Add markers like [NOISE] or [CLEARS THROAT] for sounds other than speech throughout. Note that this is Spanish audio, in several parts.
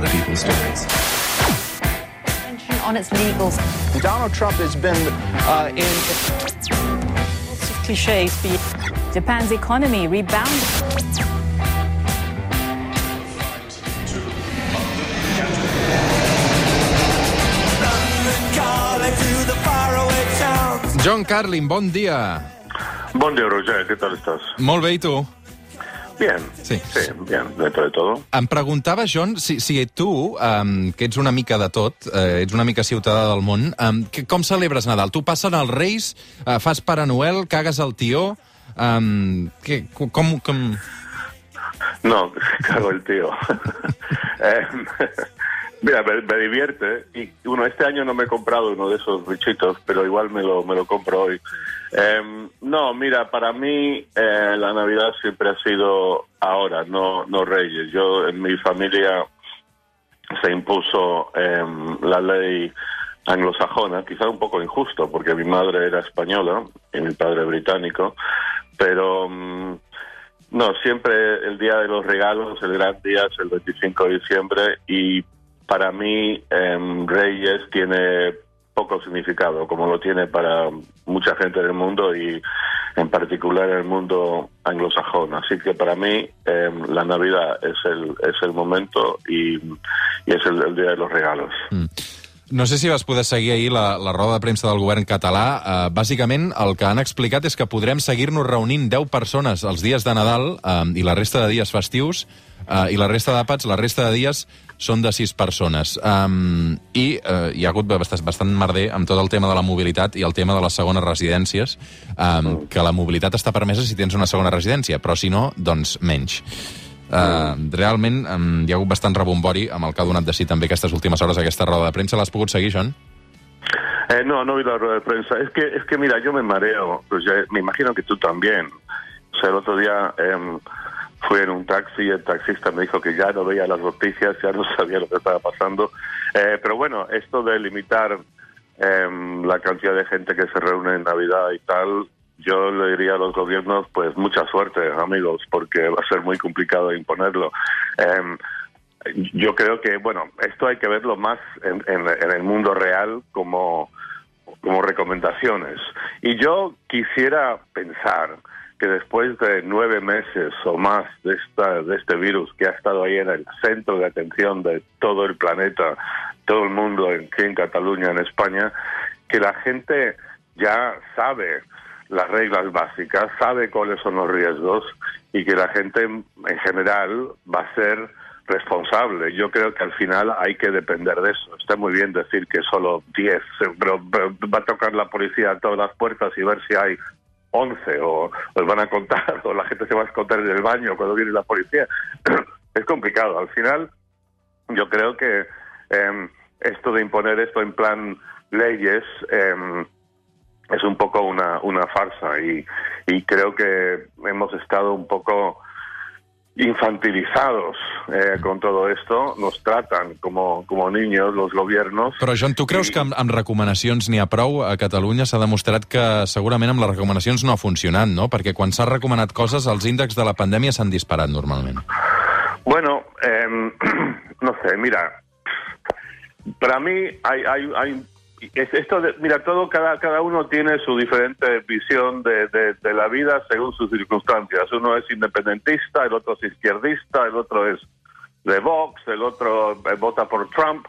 other people's stories. On its legals. Donald Trump has been uh, in. Lots of cliches. Japan's economy rebounded. John Carlin, bon dia. Bon dia, Roger, ¿qué tal estás? Molt bé, i tu? Bien. Sí. Sí, bien, dentro de todo. Em preguntava, John, si, si tu, um, que ets una mica de tot, eh, ets una mica ciutadà del món, um, que, com celebres Nadal? Tu passen els Reis, uh, fas Pare Noel, cagues el tió... Um, que, com, com... No, [LAUGHS] cago el tío. [LAUGHS] Eh, mira, me, me divierte. Y bueno, este año no me he comprado uno de esos bichitos, pero igual me lo, me lo compro hoy. Eh, no, mira, para mí eh, la Navidad siempre ha sido ahora, no, no Reyes. Yo en mi familia se impuso eh, la ley anglosajona, quizá un poco injusto, porque mi madre era española y mi padre británico, pero mm, no, siempre el día de los regalos, el gran día es el 25 de diciembre y para mí em, Reyes tiene poco significado, como lo tiene para mucha gente del mundo y en particular en el mundo anglosajón. Así que para mí em, la Navidad es el, es el momento y, y es el, el día de los regalos. No sé si vas poder seguir ahir la, la roda de premsa del govern català. Uh, bàsicament, el que han explicat és que podrem seguir-nos reunint 10 persones els dies de Nadal uh, i la resta de dies festius, uh, i la resta d'àpats, la resta de dies són de 6 persones. Um, I uh, hi ha hagut bastant, bastant merder amb tot el tema de la mobilitat i el tema de les segones residències, um, que la mobilitat està permesa si tens una segona residència, però si no, doncs menys. Uh, realment um, hi ha hagut bastant rebombori amb el que ha donat de si també aquestes últimes hores aquesta roda de premsa. L'has pogut seguir, John? Eh, no, no vi la rueda de prensa. Es que, es que mira, yo me mareo. Pues ya- me imagino que tú también. O sea, el otro día em, fui en un taxi y el taxista me dijo que ya no veía las noticias, ya no [LAUGHS] sabía lo que estaba pasando. Eh, pero bueno, esto de limitar em, la cantidad de gente que se reúne en Navidad y tal, yo le diría a los gobiernos, pues mucha suerte, amigos, porque va a ser muy complicado imponerlo. Em, yo creo que, bueno, esto hay que verlo más en, en- en el mundo real como, como recomendaciones. Y yo quisiera pensar que después de nueve meses o más de, esta, de este virus que ha estado ahí en el centro de atención de todo el planeta, todo el mundo, aquí en Cataluña, en España, que la gente ya sabe las reglas básicas, sabe cuáles son los riesgos y que la gente en general va a ser responsable. Yo creo que al final hay que depender de eso. Está muy bien decir que solo 10, pero, pero va a tocar la policía a todas las puertas y ver si hay 11 o os van a contar [LAUGHS] o la gente se va a esconder en el baño cuando viene la policía. [CLEARS THROAT] es complicado. Al final yo creo que eh, esto de imponer esto en plan leyes eh, es un poco una, una farsa y, y creo que hemos estado un poco infantilizados eh, con todo esto, nos tratan como, como niños los gobiernos. Però, John, tu creus I- que amb, amb recomanacions n'hi ha prou? A Catalunya s'ha demostrat que segurament amb les recomanacions no ha funcionat, no? Perquè quan s'ha recomanat coses, els índexs de la pandèmia s'han disparat normalment. Bueno, em, [CLEARS THROAT] no sé, mira, para mí hay, hay, hay esto de, mira, todo cada cada uno tiene su diferente visión de, de, la vida según sus circunstancias. Uno es independentista, el otro es izquierdista, el otro es de Vox, el otro eh, vota por Trump.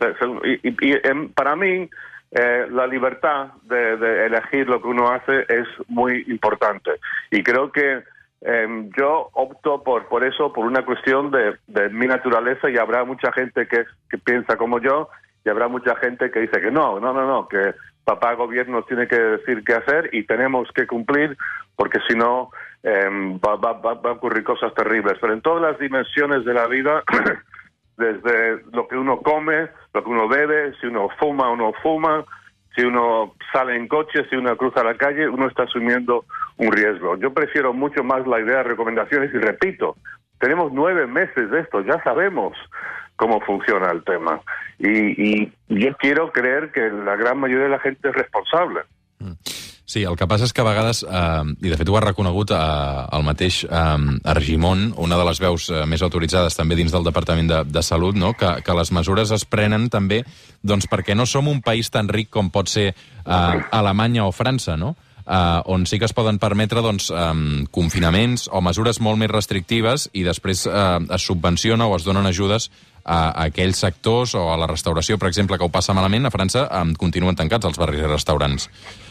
Eh, Y, y- y, para mí eh, la libertad de, elegir lo que uno hace es muy importante. Y creo que em, yo opto por, por eso, por una cuestión de, de mi naturaleza y habrá mucha gente que, que piensa como yo y habrá mucha gente que dice que no, no, no, no, que papá gobierno tiene que decir qué hacer y tenemos que cumplir porque si no va, va- va- va a ocurrir cosas terribles. Pero en todas las dimensiones de la vida, [CLEARS THROAT] desde lo que uno come, lo que uno bebe, si uno fuma o no fuma, si uno sale en coche, si uno cruza la calle, uno está asumiendo un riesgo. Yo prefiero mucho más la idea de recomendaciones y repito, tenemos nueve meses de esto, ya sabemos cómo funciona el tema. Y, y yo quiero creer que la gran mayoría de la gente es responsable. Sí, el que passa és que a vegades, eh, i de fet ho ha reconegut eh, el mateix eh, Argimon, una de les veus eh, més autoritzades també dins del Departament de, de Salut, no? que, que les mesures es prenen també doncs, perquè no som un país tan ric com pot ser eh, Alemanya o França, no? eh, on sí que es poden permetre doncs, eh, confinaments o mesures molt més restrictives i després eh, es subvenciona o es donen ajudes a, aquells sectors o a la restauració, per exemple, que ho passa malament, a França eh, continuen tancats els barris i restaurants.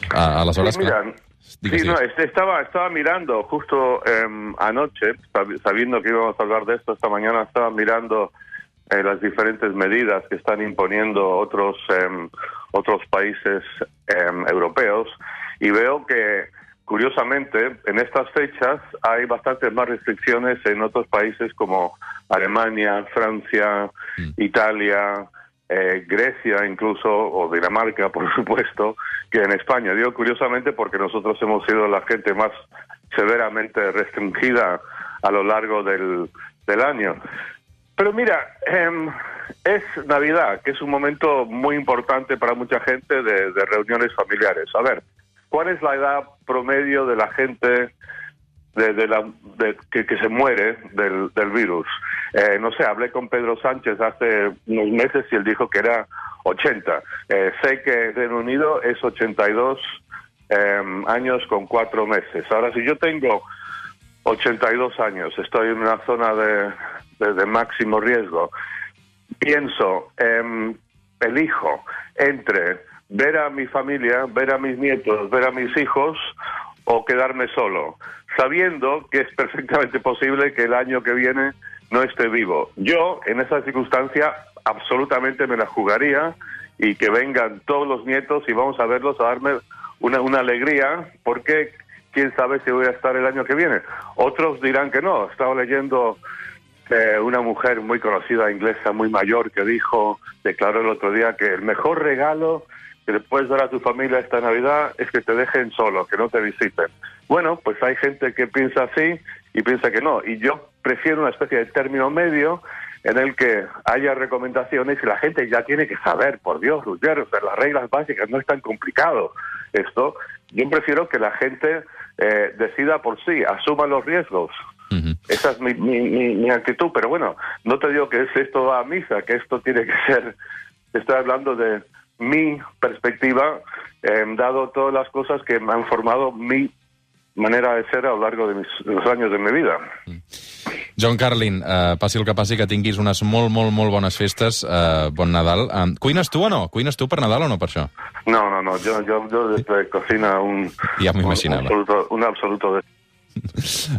Eh, aleshores, Sí, mira, clar, sí, no, este, estaba, estaba mirando justo em, anoche, sab- sabiendo que íbamos a hablar de esto esta mañana, estaba mirando eh, las diferentes medidas que están imponiendo otros em, otros países europeos y veo que curiosamente en estas fechas hay bastantes más restricciones en otros países como Alemania, Francia, Italia, eh, Grecia incluso, o Dinamarca, [LAUGHS] por supuesto, que en España. Digo curiosamente porque nosotros hemos sido la gente más severamente restringida a lo largo del, del año. Pero mira, em, es Navidad, que es un momento muy importante para mucha gente de, de reuniones familiares. A ver, ¿cuál es la edad promedio de la gente de, de la, de- que, se muere del, del virus. Eh, no sé, hablé con Pedro Sánchez hace unos meses y él dijo que era 80. Eh, sé que Reino Unido es 82 eh, años con cuatro meses. Ahora, si yo tengo 82 años, estoy en una zona de, de- máximo riesgo, pienso, em, elijo entre ver a mi familia, ver a mis nietos, ver a mis hijos o quedarme solo, sabiendo que es perfectamente posible que el año que viene no esté vivo. Yo, en esa circunstancia, absolutamente me la jugaría y que vengan todos los nietos y vamos a verlos a darme una, una alegría, porque quién sabe si voy a estar el año que viene. Otros dirán que no. Estaba leyendo eh, una mujer muy conocida inglesa, muy mayor, que dijo, declaró el otro día que el mejor regalo que le puedes dar a tu familia esta Navidad es que te dejen solo, que no te visiten. Bueno, pues hay gente que piensa así y piensa que no. Y yo prefiero una especie de término medio en el que haya recomendaciones y la gente ya tiene que saber, por Dios, Ruggiero, o sea, las reglas básicas, no es tan complicado esto. Yo prefiero que la gente eh, decida por sí, asuma los riesgos. Ujú. Esa es mi, mi, mi, mi actitud, pero bueno, no te digo que es esto va a misa, que esto tiene que ser, estoy hablando de mi perspectiva, eh, dado todas las cosas que me han formado mi manera de ser a lo largo de, mis, los años de mi vida. John Carlin, eh, passi el que passi, que tinguis unes molt, molt, molt bones festes. Eh, bon Nadal. Eh, cuines tu o no? Cuines tu per Nadal o no per això? No, no, no, yo, yo, yo desde cocina un, Ya me un, imaginaba. un absoluto, un absoluto de... [LAUGHS]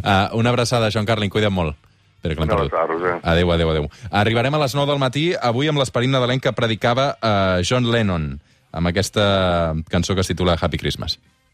Eh, una abraçada, John Carlin, cuida't molt. Perdut. abraçada, Roger. Adéu, adéu, adéu. Arribarem a les 9 del matí, avui amb l'esperit nadalenc que predicava eh, John Lennon, amb aquesta cançó que es titula Happy Christmas.